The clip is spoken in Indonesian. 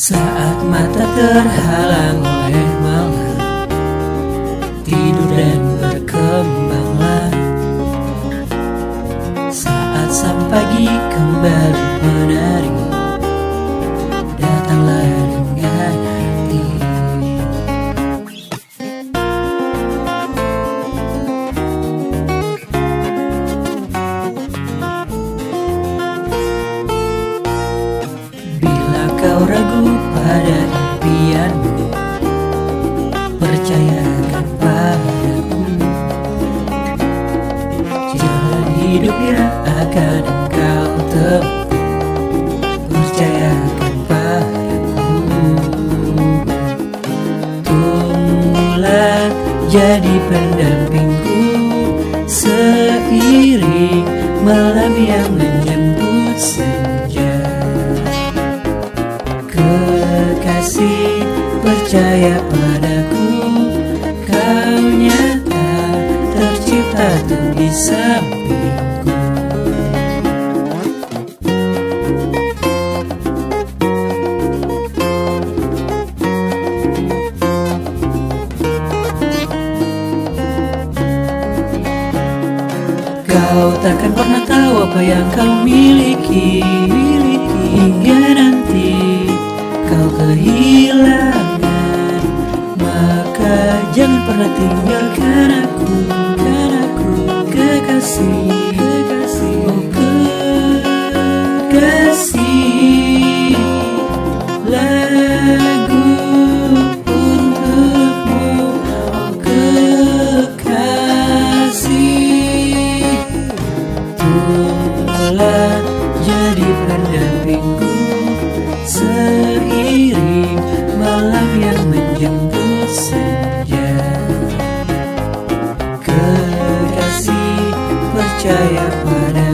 Saat mata terhalang oleh malam. Tidur dan berkembanglah. Saat sang pagi kembali menari kau ragu pada impianmu. Percayakan padaku Jalan hidup yang akan engkau tempuh. Percayakan padaku Tunggulah jadi pendampingku percaya padaku. Kau nyata tercipta tuh di sampingku. Kau takkan pernah tahu apa yang kau miliki, miliki. Hingga nanti kau kehilangan pernah tinggalkan aku, kan aku Kekasih, kekasih, oh kekasih. Lagu untukmu, oh kekasih. Tunggulah jadi pendampingku. Seiring percaya pada